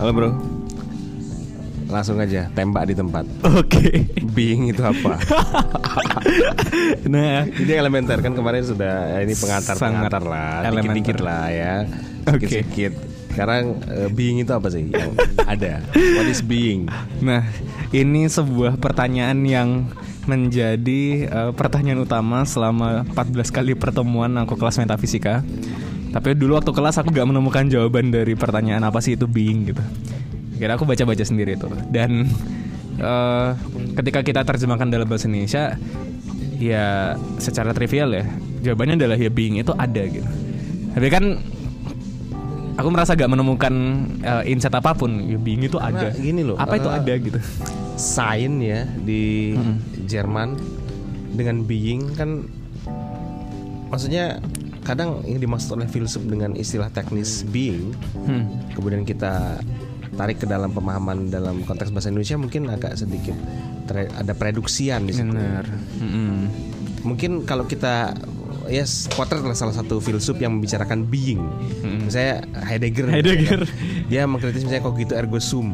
Halo bro. Langsung aja tembak di tempat. Oke. Being itu apa? nah, Ini elementer kan kemarin sudah ya ini pengantar Sangat pengantar lah, dikit-dikit lah ya, Oke. sedikit-sedikit. Sekarang eh, being itu apa sih yang ada? What is being? nah ini sebuah pertanyaan yang menjadi eh, pertanyaan utama selama 14 kali pertemuan aku kelas metafisika. Tapi dulu waktu kelas aku gak menemukan jawaban dari pertanyaan apa sih itu being gitu. Kira aku baca-baca sendiri itu dan eh, ketika kita terjemahkan dalam bahasa Indonesia ya secara trivial ya jawabannya adalah ya being itu ada gitu. Tapi kan aku merasa gak menemukan eh, insight apa pun ya being itu ada. Nah, gini loh, Apa itu eh, ada gitu? Sign ya di Jerman dengan being kan maksudnya kadang yang dimaksud oleh filsuf dengan istilah teknis being Hmm. kemudian kita tarik ke dalam pemahaman dalam konteks bahasa Indonesia mungkin agak sedikit ter- ada preduksian di situ. Benar. Mm-mm. Mungkin kalau kita ya Potter adalah salah satu filsuf yang membicarakan being. Misalnya Heidegger. Heidegger. Dia mengkritis misalnya cogito ergo sum.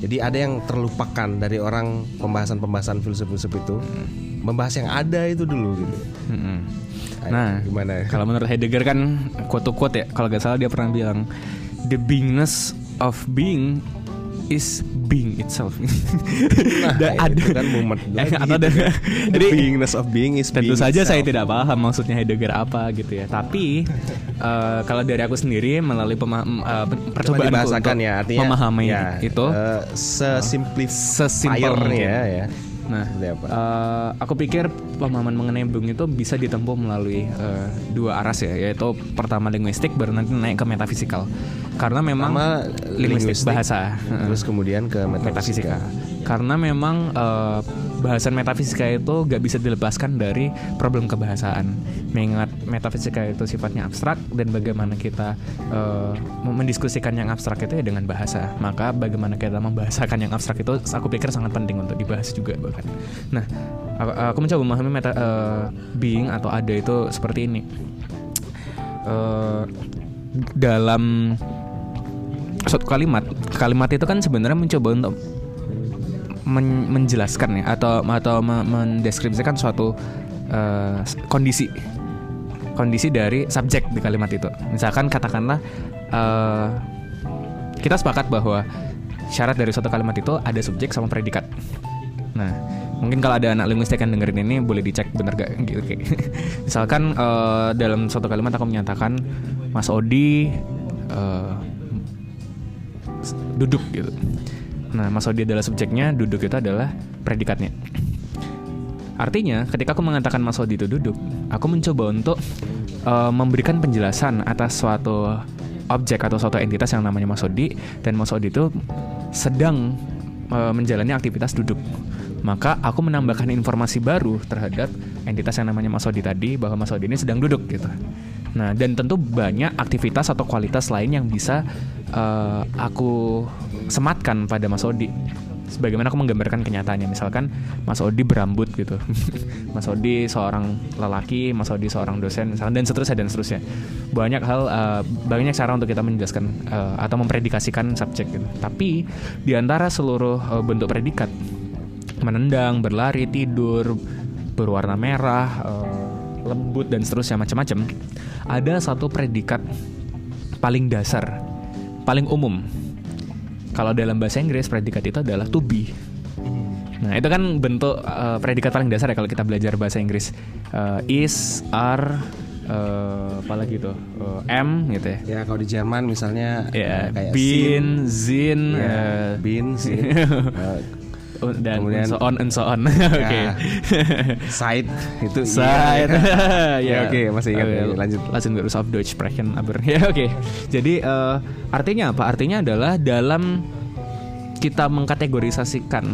Jadi ada yang terlupakan dari orang pembahasan-pembahasan filsuf-filsuf itu. Membahas yang ada itu dulu gitu. Ayo, Nah, gimana? kalau menurut Heidegger kan quote quote ya, kalau gak salah dia pernah bilang the beingness of being is being itself. Nah, itu kan Eh, lagi atau ada- kan. The Jadi, beingness of being is Tentu being saja saya itself. tidak paham maksudnya Heidegger apa gitu ya. Tapi eh, kalau dari aku sendiri melalui pema- eh, Coba percobaan dibahasakan ya artinya memahami ya, itu eh, sesimplif sesimpel mungkin. ya ya. Nah, apa? eh, aku pikir pemahaman mengenai bung itu bisa ditempuh melalui eh, dua aras ya, yaitu pertama linguistik, baru nanti naik ke metafisikal. Karena memang Pertama, linguistik, linguistik, bahasa, terus kemudian ke metafisika. metafisika. Karena memang eh, bahasan metafisika itu gak bisa dilepaskan dari problem kebahasaan. Mengingat metafisika itu sifatnya abstrak dan bagaimana kita eh, mendiskusikan yang abstrak itu ya dengan bahasa. Maka bagaimana kita membahasakan yang abstrak itu aku pikir sangat penting untuk dibahas juga bahkan. Nah, aku, mencoba memahami meta eh, being atau ada itu seperti ini. Eh, dalam suatu kalimat, kalimat itu kan sebenarnya mencoba untuk men- menjelaskan ya atau atau me- mendeskripsikan suatu eh, kondisi kondisi dari subjek di kalimat itu. Misalkan katakanlah eh, kita sepakat bahwa syarat dari suatu kalimat itu ada subjek sama predikat. Nah, mungkin kalau ada anak linguistik yang dengerin ini boleh dicek bener gak gitu kayak. Misalkan eh, dalam suatu kalimat aku menyatakan Mas Odi s- duduk gitu. Nah, Mas Odi adalah subjeknya, duduk itu adalah predikatnya. Artinya, ketika aku mengatakan Mas Odi itu duduk, aku mencoba untuk eh, memberikan penjelasan atas suatu objek atau suatu entitas yang namanya Mas Odi dan Mas Odi itu sedang eh, menjalani aktivitas duduk. Maka aku menambahkan informasi baru terhadap entitas yang namanya Mas Odi tadi bahwa Mas Odi ini sedang duduk gitu. Nah, dan tentu banyak aktivitas atau kualitas lain yang bisa eh, aku sematkan pada Mas Odi. Sebagaimana aku menggambarkan kenyataannya, misalkan Mas Odi berambut gitu, Mas Odi seorang lelaki, Mas Odi seorang dosen, misalkan dan seterusnya dan seterusnya. Banyak hal, eh, banyak cara untuk kita menjelaskan eh, atau mempredikasikan subjek gitu. Tapi di antara seluruh eh, bentuk predikat, menendang, berlari, tidur, berwarna merah, eh, lembut dan seterusnya macam-macam. Ada satu predikat paling dasar, paling umum. Kalau dalam bahasa Inggris predikat itu adalah to be. Nah, itu kan bentuk eh, predikat paling dasar ya kalau kita belajar bahasa Inggris. Eh, is, are, eh, apalagi tuh, eh, am gitu ya. Ya kalau di Jerman misalnya Ya, eh, kayak bin, sin, zin, ya, eh, bin, sin, eh, dan Kemudian- so on and so on. Oke. ya, side itu iya. Side. Ya, oke, masih ingat. Oke, Ya, lanjut. Wir uns auf Deutsch sprechen, aber ya oke. Jadi eh, artinya apa? Artinya adalah dalam kita mengkategorisasikan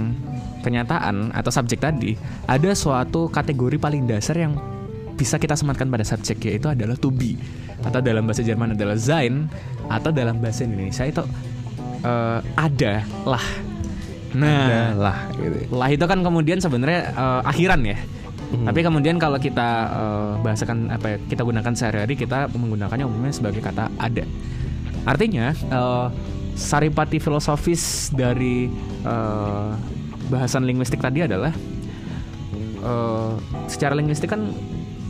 kenyataan atau subjek tadi, ada suatu kategori paling dasar yang bisa kita sematkan pada subjek yaitu adalah to be atau dalam bahasa Jerman adalah sein atau dalam bahasa Indonesia itu eh, ada lah. Nah, lah gitu. lah itu kan kemudian sebenarnya eh, akhiran ya. Tapi kemudian kalau kita eh, bahasakan apa ya, kita gunakan sehari-hari kita menggunakannya umumnya sebagai kata ada. Artinya eh, saripati filosofis dari uh, bahasan linguistik tadi adalah uh, secara linguistik kan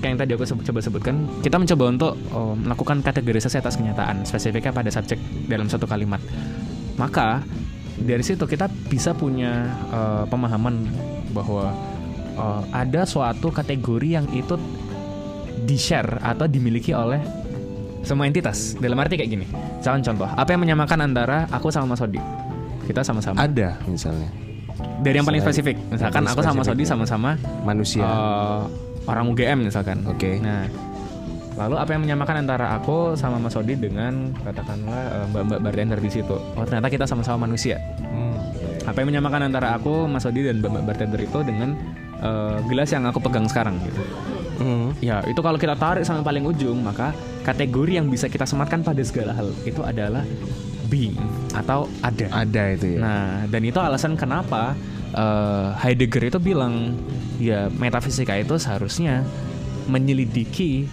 kayak yang tadi aku sebut, coba sebutkan kita mencoba untuk uh, melakukan kategorisasi atas kenyataan spesifiknya pada subjek dalam satu kalimat maka dari situ kita bisa punya uh, pemahaman bahwa uh, ada suatu kategori yang itu di share atau dimiliki oleh semua entitas. Dalam arti kayak gini misalkan contoh. Apa yang menyamakan antara aku sama Mas Odi? Kita sama-sama. Ada misalnya. Dari yang paling spesifik. Misalkan aku sama Mas Odi sama-sama manusia. uh, orang UGM misalkan. Oke. nah lalu apa yang menyamakan antara aku sama Mas Odi dengan katakanlah uh, mbak-mbak bartender di situ oh ternyata kita sama-sama manusia Hmm. apa yang menyamakan antara aku Mas Odi dan mbak-mbak bartender itu dengan uh, gelas yang aku pegang sekarang gitu Hmm. Ya, itu kalau kita tarik sampai paling ujung, maka kategori yang bisa kita sematkan pada segala hal itu adalah being atau ada. ada itu ya Nah, dan itu alasan kenapa eh, Heidegger itu bilang ya metafisika itu seharusnya menyelidiki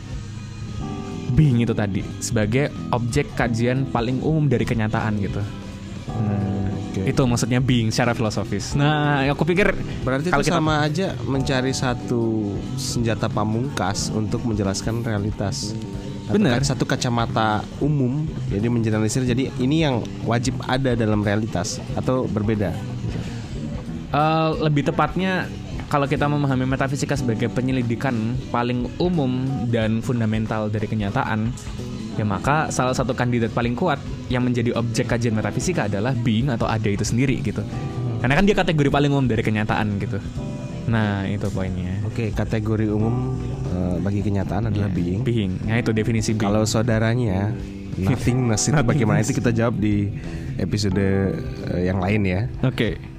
being itu tadi sebagai objek kajian paling umum dari kenyataan gitu. Nah, Oke. itu maksudnya being secara filosofis. Nah, aku pikir Berarti kalau itu kita sama aja mencari satu senjata pamungkas untuk menjelaskan realitas. Benar. Satu kacamata umum, jadi menjelaskan. Jadi ini yang wajib ada dalam realitas atau berbeda. Eh, lebih tepatnya kalau kita memahami metafisika sebagai penyelidikan paling umum dan fundamental dari kenyataan, ya maka salah satu kandidat paling kuat yang menjadi objek kajian metafisika adalah being atau ada itu sendiri gitu. Karena kan dia kategori paling umum dari kenyataan gitu. Nah, itu poinnya. Oke, kategori umum eh, bagi kenyataan adalah being. Being. Nah, itu definisi being. Kalau saudaranya nothingness itu bagaimana itu kita jawab di episode eh, yang lain ya. Oke.